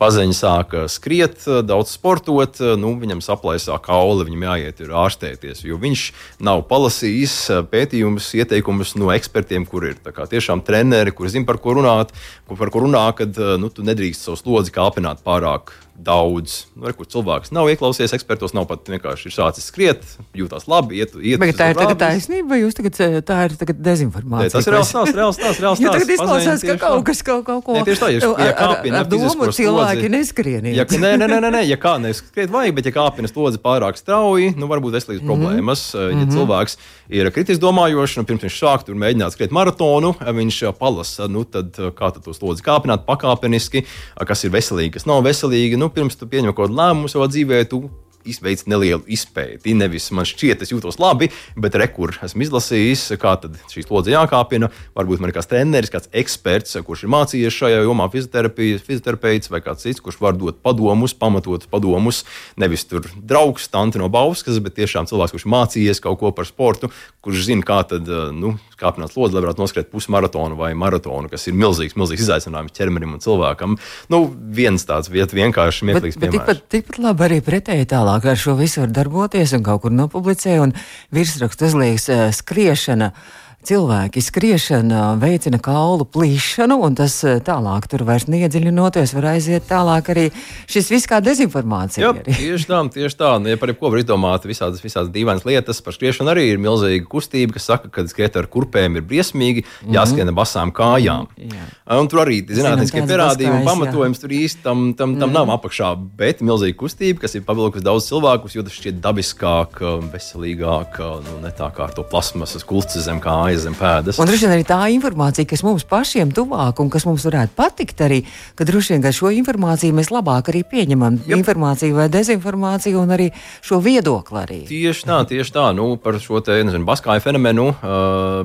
Paziņa sāka skriet, daudz sportot, nu, viņam saplaisā kaula, viņam jāiet ārstēties, jo viņš nav palasījis pētījumus, ieteikumus no ekspertiem, kur ir tiešām treneri, kur zina, par ko runāt, par ko runā, kad nu, tu nedrīkst savu slodzi kāpināt pārāk daudz. Nu, kur cilvēks nav ieklausījies ekspertos, nav pat vienkārši sācis skriet, jūtas labi. Iet, iet Bet tā ir tagad taisnība, vai jūs tagad, tā ir tagad dezinformācija? Ne, tas ir reāls stāsts, reāls stāsts. Reāls stāsts tagad izklausās, ka kaut kas kaut, kaut ko. Ne, tieši tā, ja, ja kāpina ar, ar domu cilvēki neskrien. Ja, nē, nē, nē, nē, ja kā neskriet vajag, bet ja kāpina slodzi pārāk strauji, nu varbūt veselības mm -hmm. problēmas. Ja mm -hmm. cilvēks ir kritiski domājošs, nu pirms viņš sāk tur mēģināt skriet maratonu, viņš palasa, nu tad kā tad to slodzi kāpināt pakāpeniski, kas ir veselīgi, kas nav veselīgi. Nu, pirms tu pieņem kaut kādu lēmumu savā dzīvē, tu izveic nelielu izpēti. Nevis man šķiet, es jūtos labi, bet rekur esmu izlasījis, kā šī slodze jākāpina. Varbūt man ir kāds treneris, kāds eksperts, kurš ir mācījies šajā jomā, fizioterapeits vai kāds cits, kurš var dot padomus, pamatot padomus. Nevis tur draugs, tanti no Bauskas, bet tiešām cilvēks, kurš mācījies kaut ko par sportu, kurš zina, kā tad, nu, kāpināt slodzi, lai varētu noskriet pusmaratonu vai maratonu, kas ir milzīgs, milzīgs izaicinājums ķermenim un cilvēkam. Nu, viens tāds viet, vienkārši smieklīgs bet tikpat, tikpat labi arī pretēji tālāk ar šo visu var darboties un kaut kur nopublicē un virsrakstu uzliekas uh, skriešana. Uh, cilvēki skriešana veicina kaulu plīšanu, un tas eh, tālāk tur vairs neiedziļinoties, var aiziet tālāk arī šis viss kā dezinformācija. Jā, tieši tā, tieši tā. Ja par jebko var izdomāt visādas, visādas dīvainas lietas, par skriešanu arī ir milzīga kustība, kas saka, ka skriet ar kurpēm ir briesmīgi, mm. jāskrien ar basām kājām. Jā. Un tur arī zinātniskie pierādījumi un pamatojums tur īsti tam, tam, tam mm. nav apakšā, bet milzīga kustība, kas ir pavilkusi daudz cilvēkus, jo tas šķiet dabiskāk, veselīgāk, nu, ne tā kā ar to plasmasas kulci zem kājas mājas zem pēdas. Un droši vien arī tā informācija, kas mums pašiem tuvāk un kas mums varētu patikt, arī, ka droši vien šo informāciju mēs labāk arī pieņemam. Jop. Informāciju vai dezinformāciju un arī šo viedokli. Arī. Tieši tā, tieši tā. Nu, par šo te nezinu, baskāju fenomenu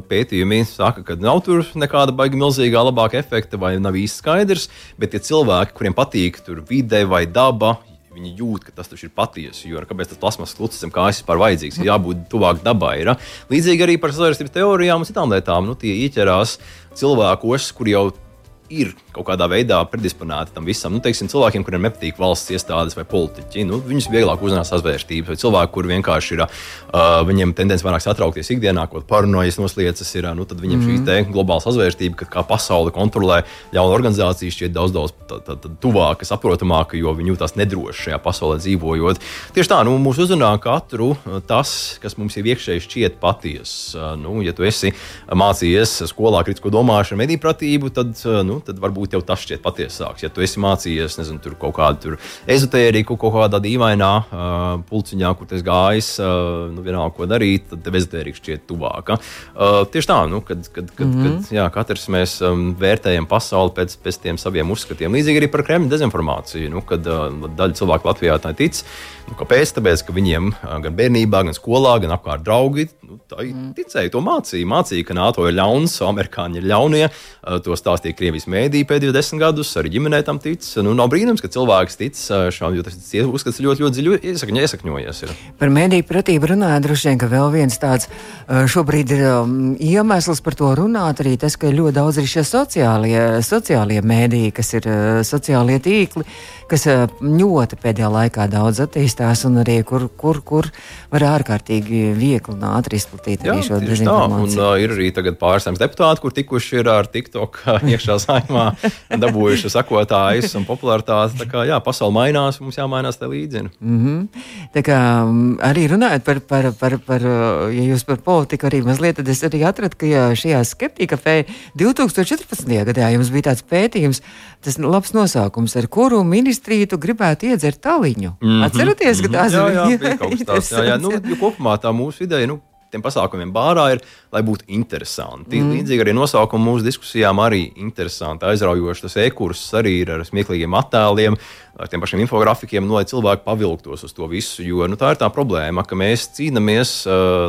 pētījumi saka, ka nav tur nekāda baigta milzīgā labāka efekta vai nav īsti skaidrs, bet tie cilvēki, kuriem patīk tur vide vai daba, Viņi jūt, ka tas ir patiesi. Jo kāpēc tas plasmas klucis zem kājas vispār vajadzīgs? Ir jābūt tuvāk dabai. Ir. Līdzīgi arī par savērstības teorijām un citām lietām. Nu, tie ieķerās cilvēkos, kur jau ir kaut kādā veidā predisponēti tam visam. Nu, teiksim, cilvēkiem, kuriem nepatīk valsts iestādes vai politiķi, nu, viņus vieglāk uzzinās sazvērstības, vai cilvēki, kuriem vienkārši ir, uh, viņiem tendence vairāk satraukties ikdienā, ko paranojas nosliecas, ir, nu, tad viņiem mm -hmm. šī mhm. globāla sazvērstība, ka kā pasauli kontrolē ļauna organizācija, šķiet daudz, daudz tuvāka, saprotamāka, jo viņi jūtas nedroši šajā pasaulē dzīvojot. Tieši tā, nu, mūs uzrunā katru tas, kas mums ir iekšēji šķiet patiesa. Nu, ja tu esi mācījies skolā kritisko domāšanu, mediju pratību, tad nu, nu, tad varbūt jau tas šķiet patiesāks. Ja tu esi mācījies nezinu, tur kaut kādu ezotēriku, kaut kādā dīvainā uh, pulciņā, kur tas gājis, uh, nu, vienalga, ko darīt, tad tev ezotērika šķiet tuvāka. Uh, tieši tā, nu, kad, kad, kad, mm -hmm. kad jā, katrs mēs um, vērtējam pasauli pēc, pēc tiem saviem uzskatiem. Līdzīgi arī par Kremļa dezinformāciju, nu, kad uh, daļa cilvēku Latvijā tā tic. Nu, kāpēc? Tāpēc, ka viņiem gan bērnībā, gan skolā, gan apkārt draugi nu, mm. ticēja, to mācīja. Mācīja, ka NATO ir ļauns, amerikāņi ir ļaunie. To stāstīja Krievijas mēdī pēdējos desmit gadus, arī ģimenē tam tic. Nu, nav brīnums, ka cilvēks tic šām, jo tas uzskats ļoti, ļoti dziļi iesakņ, iesakņojies. Ir. Par mēdīju pratību runājot, droši vien, ka vēl viens tāds šobrīd ir iemesls par to runāt, arī tas, ka ir ļoti daudz arī šie sociālie, sociālie mēdīji, kas ir sociālie tīkli kas eh, ļoti pēdējā laikā daudz attīstās un arī kur, kur, kur var ārkārtīgi viegli un ātri izplatīt arī Jā, šo dezinformāciju. Un uh, ir arī tagad pārstāvs deputāti, kur tikuši ir ar TikTok iekšā saimā, dabūjuši sakotājus un popularitāti. Tā kā jā, pasauli mainās, mums jāmainās te līdzi. Mm -hmm. Tā kā mm, arī runājot par, par, par, par, ja jūs par politiku arī mazliet, tad es arī atradu, ka šajā skeptika fē 2014. gadā jums bija tāds pētījums, tas labs nosaukums, ar kuru ministrs ministriju tu gribētu iedzert taliņu. Mm -hmm. Atcerieties, ka tās jā, jā, bija kaut kas tāds. Jā, jā. Nu, kopumā tā mūsu ideja. Nu, tiem pasākumiem bārā ir, lai būtu interesanti. Mm. Līdzīgi arī nosaukuma mūsu diskusijām arī interesanti, aizraujoši. Tas e-kurs arī ir ar smieklīgiem attēliem, ar tiem pašiem infografikiem, nu, lai cilvēki pavilktos uz to visu. Jo nu, tā ir tā problēma, ka mēs cīnāmies,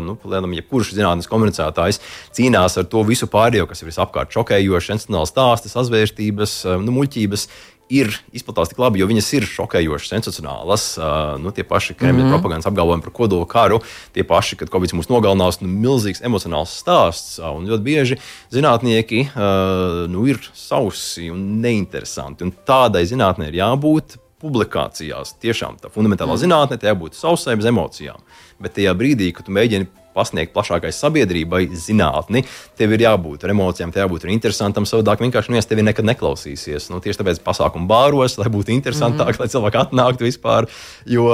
nu, lēnām, ja kurš zinātnīs komunicētājs cīnās ar to visu pārējo, kas ir visapkārt šokējoši, sensacionāls stāsts, sazvērstības, nu, muļķības ir izplatītas tik labi, jo viņas ir šokējošas, sensacionālas. Uh, nu, tie paši Kremļa mm -hmm. propagandas apgalvojumi par kodolu karu, tie paši, kad Covid mūs nogalinās, nu, milzīgs emocionāls stāsts. Uh, un ļoti bieži zinātnieki uh, nu, ir sausi un neinteresanti. Un tādai zinātnē ir jābūt publikācijās. Tiešām tā fundamentālā mm. zinātnē, tā jābūt sausai bez emocijām. Bet tajā brīdī, kad tu mēģini pasniegt plašākai sabiedrībai zinātni, tev ir jābūt ar emocijām, tev jābūt interesantam. Savādāk vienkārši neviens tevi nekad neklausīsies. Nu, tieši tāpēc pasākumu bāros, lai būtu interesantāk, mm -hmm. lai cilvēki atnāktu vispār. Jo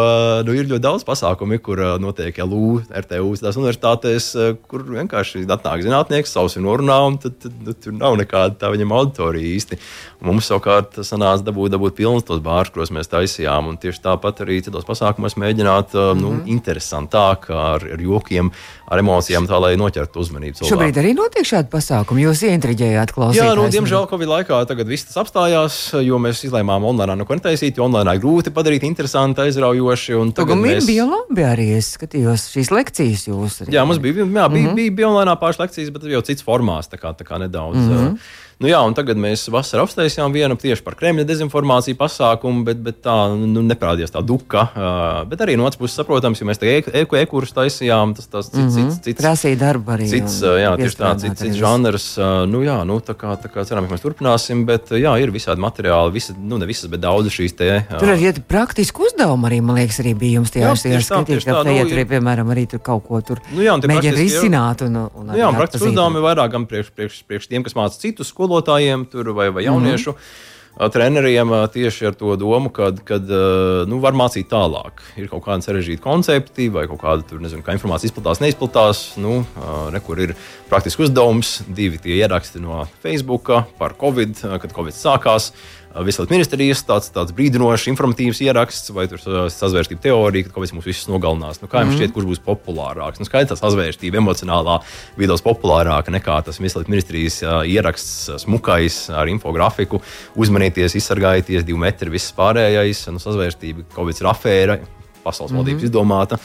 nu, ir ļoti daudz pasākumu, kur uh, notiek LU, RTU, tās universitātēs, uh, kur vienkārši atnāk zinātnieks, savs ir norunā, un tad, tad, tad tur nav nekāda tā viņam auditorija īsti. Un mums savukārt sanāca dabūt, dabūt pilnus tos bārus, kuros mēs taisījām. Un tieši tāpat arī citos pasākumos mēģināt mm -hmm. nu, mhm. interesantāk ar, ar jokiem ar emocijām, tā lai noķertu uzmanību. Cilvēku. Šobrīd arī notiek šādi pasākumi. Jūs ieintriģējāt klausītājus. Jā, nu, diemžēl Covid laikā tagad viss tas apstājās, jo mēs izlēmām online neko netaisīt, jo online grūti padarīt interesanti, aizraujoši. Tagad mēs... bija labi arī. Es skatījos šīs lekcijas jūs. Arī. Jā, mums bija, jā, bija, mm -hmm. bija, bija online pāris lekcijas, bet jau cits formāts, tā kā, tā kā nedaudz. Mm -hmm. Nu, jā, un tagad mēs vasarā apsteigām vienu tieši par Kremļa dezinformāciju pasākumu, bet, bet tā nu, neparādījās tā duka. Uh, bet arī no otras puses, saprotams, ja mēs te eko e kurus taisījām, tas tas cits, mm -hmm. cits, cits, prasīja darbu arī. Cits, jā, tieši tā, cits, cits žanrs. Uh, nu, jā, nu, tā kā, tā kā ceram, ka mēs turpināsim, bet jā, ir visādi materiāli, visi, nu, ne visas, bet daudz šīs te. Uh, tur arī ir praktiski uzdevumi, arī, man liekas, arī bija jums tie jāskatīt, ka fejat nu, arī, piemēram, arī tur kaut ko tur nu, jā, mēģina risināt. Un, un nu, jā, un praktiski uzdevumi vairāk gan priekš, priekš, priekš tiem, kas māca citus skolotājiem. Tur, vai, vai jauniešu. Mm -hmm treneriem tieši ar to domu, ka nu, var mācīt tālāk. Ir kaut kāda sarežģīta koncepti, vai kaut kāda tur, nezinu, kā informācija izplatās, neizplatās. Nu, nekur ir praktiski uzdevums, divi tie ieraksti no Facebook par Covid, kad Covid sākās. Veselības ministrijas tāds, tāds brīdinošs, informatīvs ieraksts, vai sazvērstība teorija, ka kas mūs visus nogalinās. Nu, kā jums mm. šķiet, kurš būs populārāks? Nu, skaidrs, tā sazvērstība emocionālā vidos populārāka nekā tas Veselības ministrijas ieraksts, smukais ar infografiku. Uzmanieties, izsargājieties, divi metri, viss pārējais. Nu, sazvērstība, Covid ir afēra, pasaules valdības mm -hmm. izdomāta.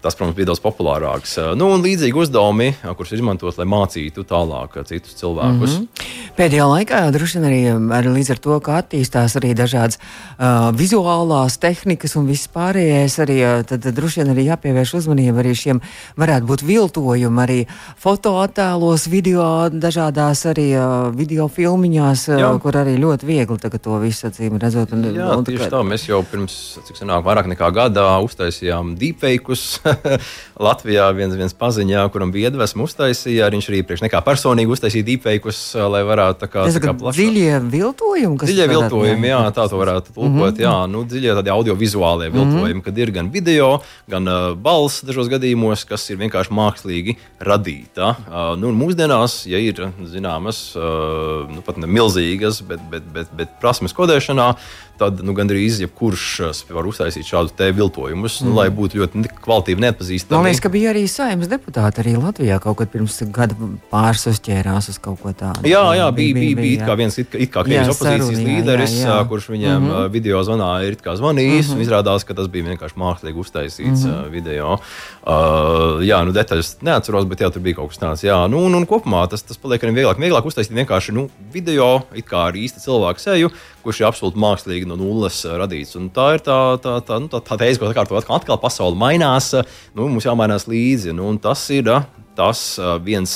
Tas, protams, bija daudz populārāks. Nu, un līdzīgi uzdevumi, kurus izmantot, lai mācītu tālāk citus cilvēkus. Mm -hmm. Pēdējā laikā droši vien arī, arī līdz ar to, ka attīstās arī dažādas uh, vizuālās tehnikas un viss pārējais, arī tad, droši vien arī jāpievērš uzmanība arī šiem varētu būt viltojumi arī fotoattēlos, video, dažādās arī uh, video filmiņās, uh, kur arī ļoti viegli to visu acīm redzot. Un, Jā, un, tieši tā, mēs jau pirms, cik senāk, vairāk nekā gadā uztaisījām deepfakeus Latvijā viens, viens paziņā, kuram bija iedvesma uztaisīja, arī viņš arī priekš nekā personīgi uztaisīja deepfakeus, lai varētu tā kā, kā plašāk. Dziļie viltojumi, kas dziļie viltojumi, jā, tā to varētu tulkot, mm -hmm. jā, nu, dziļie tādi audiovizuālie mm -hmm. viltojumi, kad ir gan video, gan uh, balss dažos gadījumos, kas ir vienkārši mākslīgi radīta. Uh, nu, mūsdienās, ja ir zināmas, uh, nu, pat ne milzīgas, bet, bet, bet, bet prasmes kodēšanā, tad nu, gandrīz jebkurš var uztaisīt šādu te viltojumus, mm. nu, lai būtu ļoti kvalitīvi neatpazīstami. Man liekas, ka bija arī saimnes deputāti arī Latvijā kaut kad pirms gada pāris uzķērās uz kaut ko tādu. Jā, jā, bija, bija, bija, bija kā viens it kā, it kā Krievijas opozīcijas saruni, līderis, jā, jā. kurš viņiem mm -hmm. video zvanā ir zvanījis, mm -hmm. un izrādās, ka tas bija vienkārši mākslīgi uztaisīts mm -hmm. video. Uh, jā, nu detaļas neatceros, bet jā, tur bija kaut kas tāds. Jā, nu, un, un kopumā tas, tas paliek arī vieglāk, vieglāk uztaisīt vienkārši nu, video, it kā ar īsta cilvēka seju, kurš ir absolūti mākslīgi no nulles eh, radīts. Un tā ir tā, tā, tā, nu, tā, tā teize, ko atkal, atkal pasaule mainās, eh, nu, mums jāmainās līdzi. Nu, tas ir eh, tas viens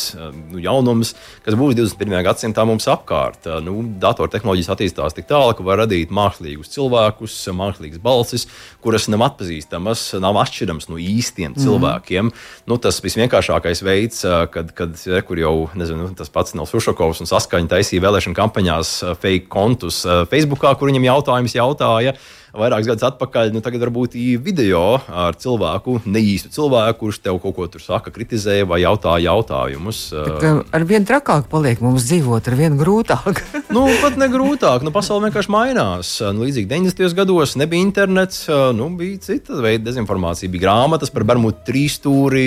nu, jaunums, kas būs 21. gadsimtā mums apkārt. Nu, datortehnoloģijas attīstās tik tālu, ka var radīt mākslīgus cilvēkus, mākslīgas balsis, kuras nav atpazīstamas, nav atšķiramas no īstiem mm. cilvēkiem. Nu, tas visvienkāršākais veids, kad, kad kur jau nezinu, tas pats Nels Ušakovs un saskaņa taisīja vēlēšana kampaņās fake kontus Facebookā, kur viņam jautājums jautāja vairākus gadus atpakaļ. Nu, tagad varbūt video ar cilvēku, neīstu cilvēku, kurš tev kaut ko tur saka, kritizē vai jautā jautājumus. Bet, ar vien trakāk paliek mums dzīvot, ar vien grūtāk. nu, pat ne grūtāk, nu, pasaule vienkārši mainās. Nu, līdzīgi 90. gados nebija internets, nu, bija cita veida dezinformācija, bija grāmatas par Bermudu trīsstūri,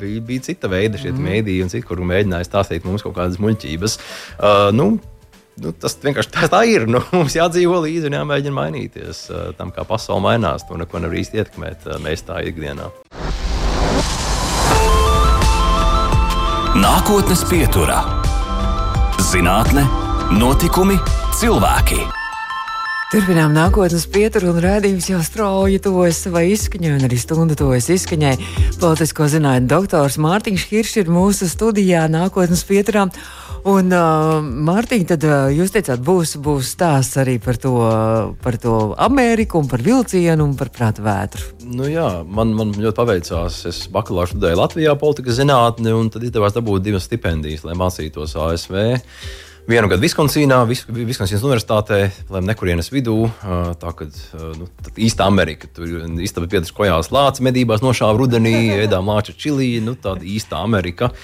bija, bija cita veida šie mm. mēdīji un citi, kur mēģināja stāstīt mums kaut kādas muļķības. Uh, nu, nu, tas vienkārši tā, tā ir. Nu, mums jādzīvo līdzi un jāmēģina mainīties uh, tam, kā pasaule mainās. To neko nevar īsti ietekmēt uh, mēs tā ikdienā. Nākotnes pieturā - zinātne, notikumi, cilvēki. Turpinām nākotnes pieturu un rādījums jau strauji tuvojas savai izskaņai, un arī stunda tuvojas izskaņai. Politisko zinātņu doktors Mārtiņš Hiršs ir mūsu studijā nākotnes pieturā. Un, uh, Mārtiņ, tad uh, jūs teicāt, būs, būs stāsts arī par to, par to Ameriku, par vilcienu un par prātu vētru. Nu, jā, man, man ļoti paveicās. Es bakalaura studēju Latvijā politikas zinātni, un tad izdevās dabūt divas stipendijas, lai mācītos ASV. Vienu gadu Viskonsīnā, Viskonsīnas universitātē, lai nekurienes vidū. Uh, tā kā nu, īsta Amerika, tur īstenībā pieturs kojās lācis medībās, nošāva rudenī, ēdām lāča čili, nu tāda īsta Amerika.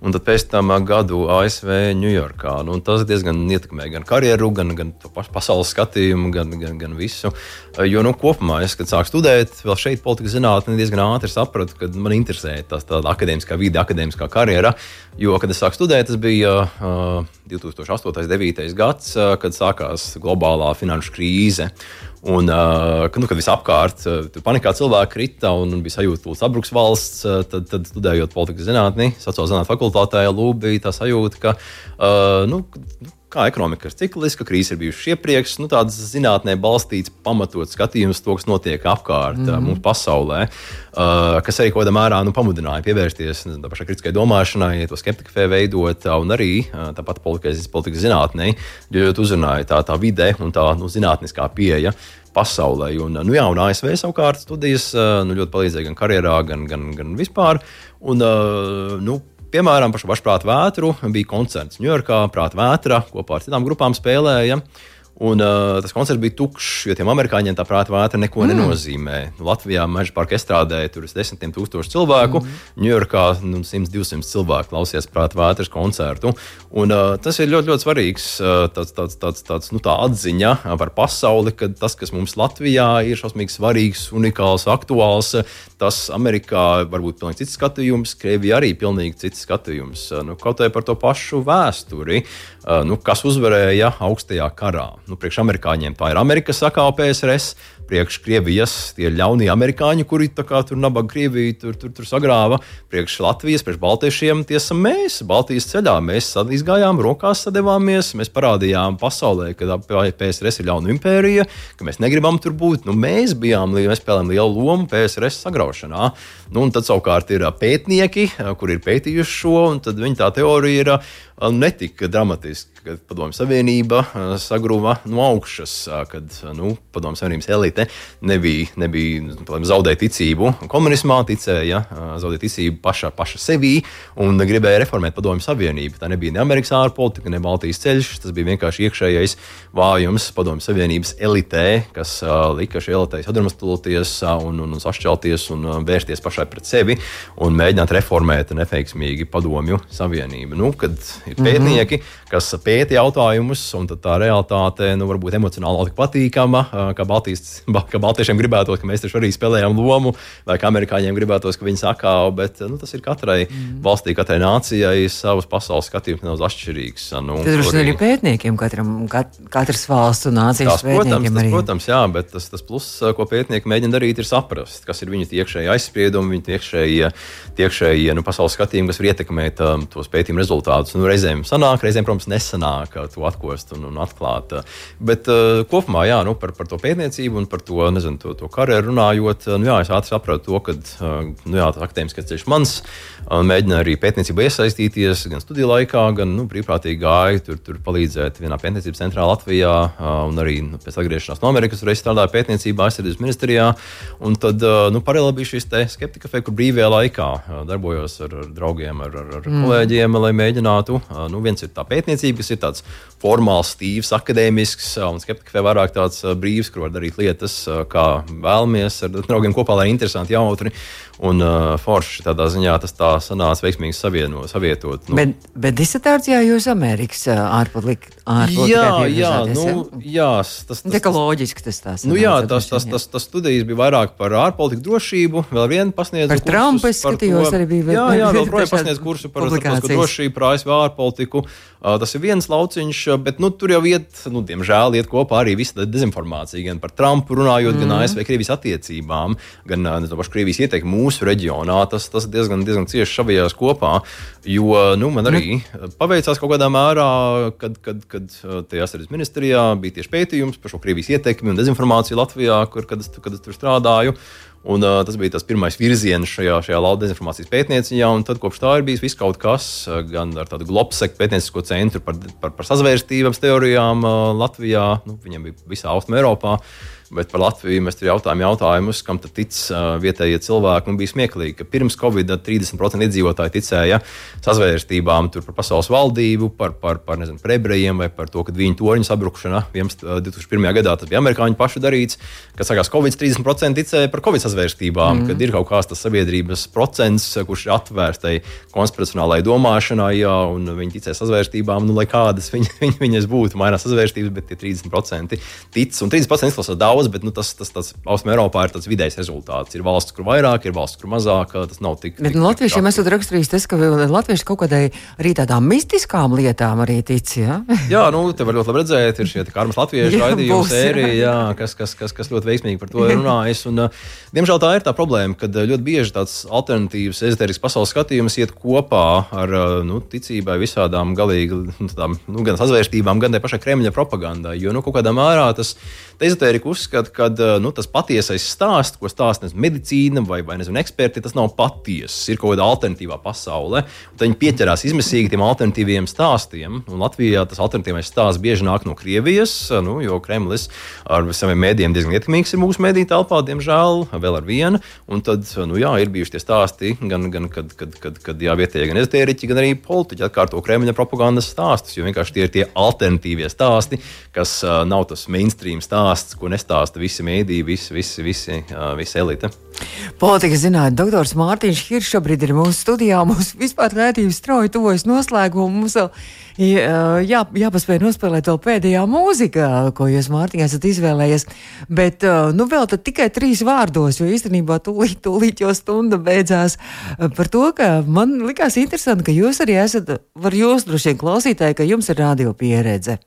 Un pēc tam gadu ASV Ņujorkā. Nu, tas diezgan ietekmē gan karjeru, gan, gan pasaules skatījumu, gan, gan, gan visu. Jo nu, kopumā, es, kad sāku studēt, vēl šeit politikas zinātnē, diezgan ātri sapratu, ka man interesē tā akadēmiskā vide, akadēmiskā karjera. Jo, kad es sāku studēt, tas bija uh, 2008. un 2009. gads, uh, kad sākās globālā finanšu krīze. Un, nu, kad viss apkārt uh, panikā cilvēki krita un bija sajūta, ka sabruks valsts, tad, tad studējot politikas zinātni, sociālā zinātnē fakultātē, lūk, bija tā sajūta, ka nu, kā ekonomika ir cikliska, krīze ir bijusi iepriekš, nu, tāds zinātnē balstīts, pamatots skatījums to, kas notiek apkārt mm -hmm. mums pasaulē, uh, kas arī kaut kādā mērā nu, pamudināja pievērsties tam pašai kritiskai domāšanai, to skeptikai veidot, un arī uh, tāpat politikas, politikas zinātnē, jo uzrunāja tā, tā vide un tā nu, zinātniskā pieeja pasaulē. Un, nu, jā, un ASV savukārt studijas nu, ļoti palīdzēja gan karjerā, gan, gan, gan vispār. Un, nu, Piemēram, pašu pašprātu vētru bija koncerts Ņujorkā, prāta vētra kopā ar citām grupām spēlēja. Un, uh, tas koncerts bija tukšs, jo tiem amerikāņiem tā prāta vētra neko mm. nenozīmē. Latvijā meža parka estrādē tur ir desmitiem tūkstoši cilvēku, Ņujorkā mm. nu, 100-200 cilvēku klausījās prāta vētras koncertu. Un, uh, tas ir ļoti, ļoti svarīgs uh, tāds, tāds, tāds, tāds, nu, tā atziņa par pasauli, ka tas, kas mums Latvijā ir šausmīgi svarīgs, unikāls, aktuāls, tas Amerikā varbūt pilnīgi cits skatījums, Krievijā arī pilnīgi cits skatījums. Nu, kaut arī par to pašu vēsturi, uh, nu, kas uzvarēja augstajā karā? Nu, priekš amerikāņiem tā ir Amerikas sakā PSRS, priekš Krievijas tie ļaunie amerikāņi, kuri kā, tur nabaga Krieviju tur, tur, tur sagrāva, priekš Latvijas, priekš Baltiešiem tie esam mēs, Baltijas ceļā. Mēs izgājām, rokās sadevāmies, mēs parādījām pasaulē, ka PSRS ir ļauna impērija, ka mēs negribam tur būt. Nu, mēs bijām, mēs spēlējām lielu lomu PSRS sagraušanā. Nu, tad savukārt ir pētnieki, kuri ir pētījuši šo, un viņa tā teorija ir netika dramatiski, kad Padomju Savienība sagruva no augšas, kad nu, Padomju Savienības elite nebija, nebija nu, zaudēja ticību komunismā, ticēja, zaudēja ticību pašā, paša sevī un gribēja reformēt Padomju Savienību. Tā nebija ne Amerikas ārpolitika, ne Baltijas ceļš, tas bija vienkārši iekšējais vājums Padomju Savienības elitē, kas lika šai elitei sadrumstaloties un, un, un sašķelties un vērsties pašai pret sevi un mēģināt reformēt neveiksmīgi Padomju Savienību. Nu, kad ir pētnieki, mm -hmm. kas pēta jautājumus, un tā realitāte nu, varbūt emocionāli tik patīkama, ka, Baltijas, ka Baltiešiem gribētos, ka mēs taču arī spēlējam lomu, vai ka amerikāņiem gribētos, ka viņi sakā, bet nu, tas ir katrai mm valstī, katrai nācijai savs pasaules skatījums nedaudz atšķirīgs. Nu, tas droši vien arī pētniekiem, katram, kat, katras valsts un nācijas tās, protams, tas, arī. protams, jā, bet tas, tas pluss, ko pētnieki mēģina darīt, ir saprast, kas ir viņu iekšēji aizspriedumi, viņu iekšēji, iekšēji nu, pasaules skatījumi, kas var ietekmēt um, tos pētījumu rezultātus. Nu, reizēm sanāk, reizēm, protams, nesanāk to atkost un, un atklāt. Bet uh, kopumā, jā, nu, par, par to pētniecību un par to, nezinu, to, to karjeru runājot, nu, jā, es ātri sapratu to, ka uh, nu, jā, tas akadēmiskais ceļš mans mēģina arī pētniecībā iesaistīties gan studiju laikā, gan nu, brīvprātīgi gāju tur, tur palīdzēt vienā pētniecības centrā Latvijā un arī nu, pēc atgriešanās no Amerikas reiz strādāju pētniecībā, aizsardzības ministrijā. Un tad nu, paralēli bija šis skeptika kafē, kur brīvajā laikā darbojos ar, ar draugiem, ar, ar, ar mm. kolēģiem, lai mēģinātu. Nu, viens ir tā pētniecība, kas ir tāds formāls, stīvs, akadēmisks, un skeptika vai vairāk tāds brīvs, kur var darīt lietas, kā vēlamies ar draugiem kopā, lai interesanti, jautri. Un uh, forši tādā ziņā tas tā sanāca veiksmīgi savieno, savietot. Nu. Bet, bet disertācijā jūs Amerikas ārpolitikā jā, jā, nu, jā, tas ir loģiski. Tas, tas, nu, jā, tas, tas, tas, tas studijas bija vairāk par ārpolitiku drošību, vēl vienu pasniedzu. Par Trumpu es skatījos arī bija. Jā, jā, vēl projām pasniedzu kursu par drošību, par ASV ārpolitiku. Uh, tas ir viens lauciņš, bet nu, tur jau iet, nu, diemžēl, iet kopā arī visa dezinformācija. Gan par Trumpu runājot, mm. gan ASV Krievijas attiecībām, gan nezinu, pašu Krievijas ieteikumu mūsu reģionā. Tas, tas diezgan, diezgan cieši šavījās kopā. Jo nu, man arī mm. paveicās kaut kādā mērā, kad, kad, kad tajā aizsardzības ministrijā bija tieši pētījums par šo Krievijas ieteikumu un dezinformāciju Latvijā, kur, kad, es, kad es tur strādāju. Un, uh, tas bija tas pirmais virziens šajā, šajā lauka dezinformācijas pētniecībā, tad kopš tā ir bijis viss kaut kas, gan ar tādu globseku pētniecisko centru par, par, par sazvērstības teorijām uh, Latvijā, nu, viņiem bija visā Austrumē Eiropā. Uh, Bet par Latviju mēs tur jautājām jautājumus, kam tad tic vietējie cilvēki. Un bija smieklīgi, ka pirms Covid 30% iedzīvotāji ticēja sazvērstībām par pasaules valdību, par, par, par, nezinu, par ebrejiem vai par to, ka viņu torņu sabrukšana 2001. gadā tas bija amerikāņu pašu darīts. Kad sākās Covid, 30% ticēja par Covid sazvērstībām, mm. kad ir kaut kāds tas sabiedrības procents, kurš ir atvērts tai konspiracionālai domāšanai, jā, un viņi ticē sazvērstībām, nu, lai kādas viņi, viņi, viņas būtu, mainās sazvērstības, bet tie 30% tic, un 30% izklausās daudz, bet nu, tas, tas, tas Austrum Eiropā ir tāds vidējs rezultāts. Ir valsts, kur vairāk, ir valsts, kur mazāk, tas nav tik. Bet tik, nu, latviešiem esat raksturījis tas, ka latvieši kaut kādai arī tādām mistiskām lietām arī tic, jā? jā, nu, te var ļoti labi redzēt, ir šie karmas latviešu raidījumi sērija, kas, kas, kas, kas ļoti veiksmīgi par to ir runājis. Un, diemžēl tā ir tā problēma, ka ļoti bieži tāds alternatīvs, ezoterisks pasaules skatījums iet kopā ar nu, ticībai visādām galīgi nu, tādām, nu, gan sazvērstībām, gan tai pašai Kremļa propagandai. Jo nu, kaut kādā mērā tas ezotērika uzskata, ka nu, tas patiesais stāsts, ko stāsta nezinu, medicīna vai, vai nezinu, eksperti, tas nav patiess. Ir kaut kāda alternatīvā pasaule. Tad viņi pieķerās izmisīgi tiem alternatīviem stāstiem. Un Latvijā tas alternatīvais stāsts bieži nāk no Krievijas, nu, jo Kremlis ar saviem mēdījiem diezgan ietekmīgs ir mūsu mēdīņu telpā, diemžēl, vēl ar vienu. Un tad, nu, jā, ir bijuši tie stāsti, gan, gan kad, kad, kad, kad jā, vietējie, gan ezotēriķi, gan arī politiķi atkārto Kremļa propagandas stāstus. Jo vienkārši tie ir tie alternatīvie stāsti, kas uh, nav tas mainstream stāsts, ko nestāsta visi mēdīji, visi, visi, visi, visi elite. Politikas zinātnē doktors Mārtiņš Hiršs šobrīd ir mūsu studijā. Mums vispār redzējums strauji tuvojas noslēgumu. Mums vēl jā, jāpaspēj nospēlēt vēl pēdējā mūzika, ko jūs, Mārtiņ, esat izvēlējies. Bet, nu, vēl tikai trīs vārdos, jo īstenībā tūlīt, tūlīt jau stunda beidzās par to, ka man likās interesanti, ka jūs arī esat, var jūs droši vien klausītāji, ka jums ir radio pieredze.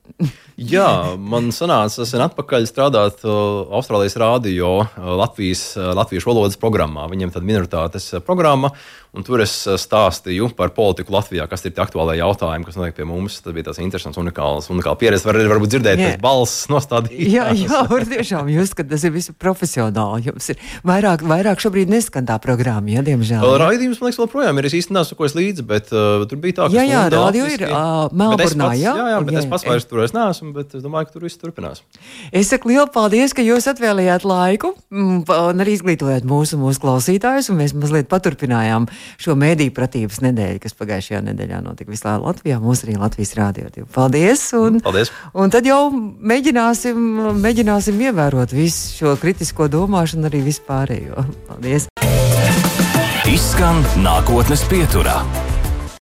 Jā, man sanāca sen atpakaļ strādāt Austrālijas rādio uh, Latvijas, latviešu valodas programmā. Viņiem tad minoritātes programma, Un tur es eh, stāstīju par politiku Latvijā, kas ir tie aktuālākie jautājumi, kas notiek pie mums. Tas bija tas interesants, unikāls, unikāls pieredze. Var, varbūt dzirdēt, tas balss nostādījās. Jā, jā, var tiešām jūs, ka tas ir visu profesionāli. Jums ir vairāk, vairāk šobrīd neskan tā programma, ja, diemžēl. Raidījums, man liekas, joprojām ir. Es īsti nesu, ko es līdzi, bet uh, tur bija tā, ka. Jā, jā, radio ir uh, Melburnā, jā. Jā, jā, bet jā, es pats vairs tur es neesmu, bet es domāju, ka tur viss turpinās. Es saku lielu paldies, ka jūs atvēlējāt laiku mm, un arī izglītojāt mūsu, mūsu klausītājus, un mēs mazliet paturpinājām šo mēdīju pratības nedēļu, kas pagājušajā nedēļā notika visā Latvijā, mūsu arī Latvijas rādio. Paldies! Un, Paldies! Un tad jau mēģināsim, mēģināsim ievērot visu šo kritisko domāšanu, arī vispārējo. Paldies! Izskan nākotnes pieturā.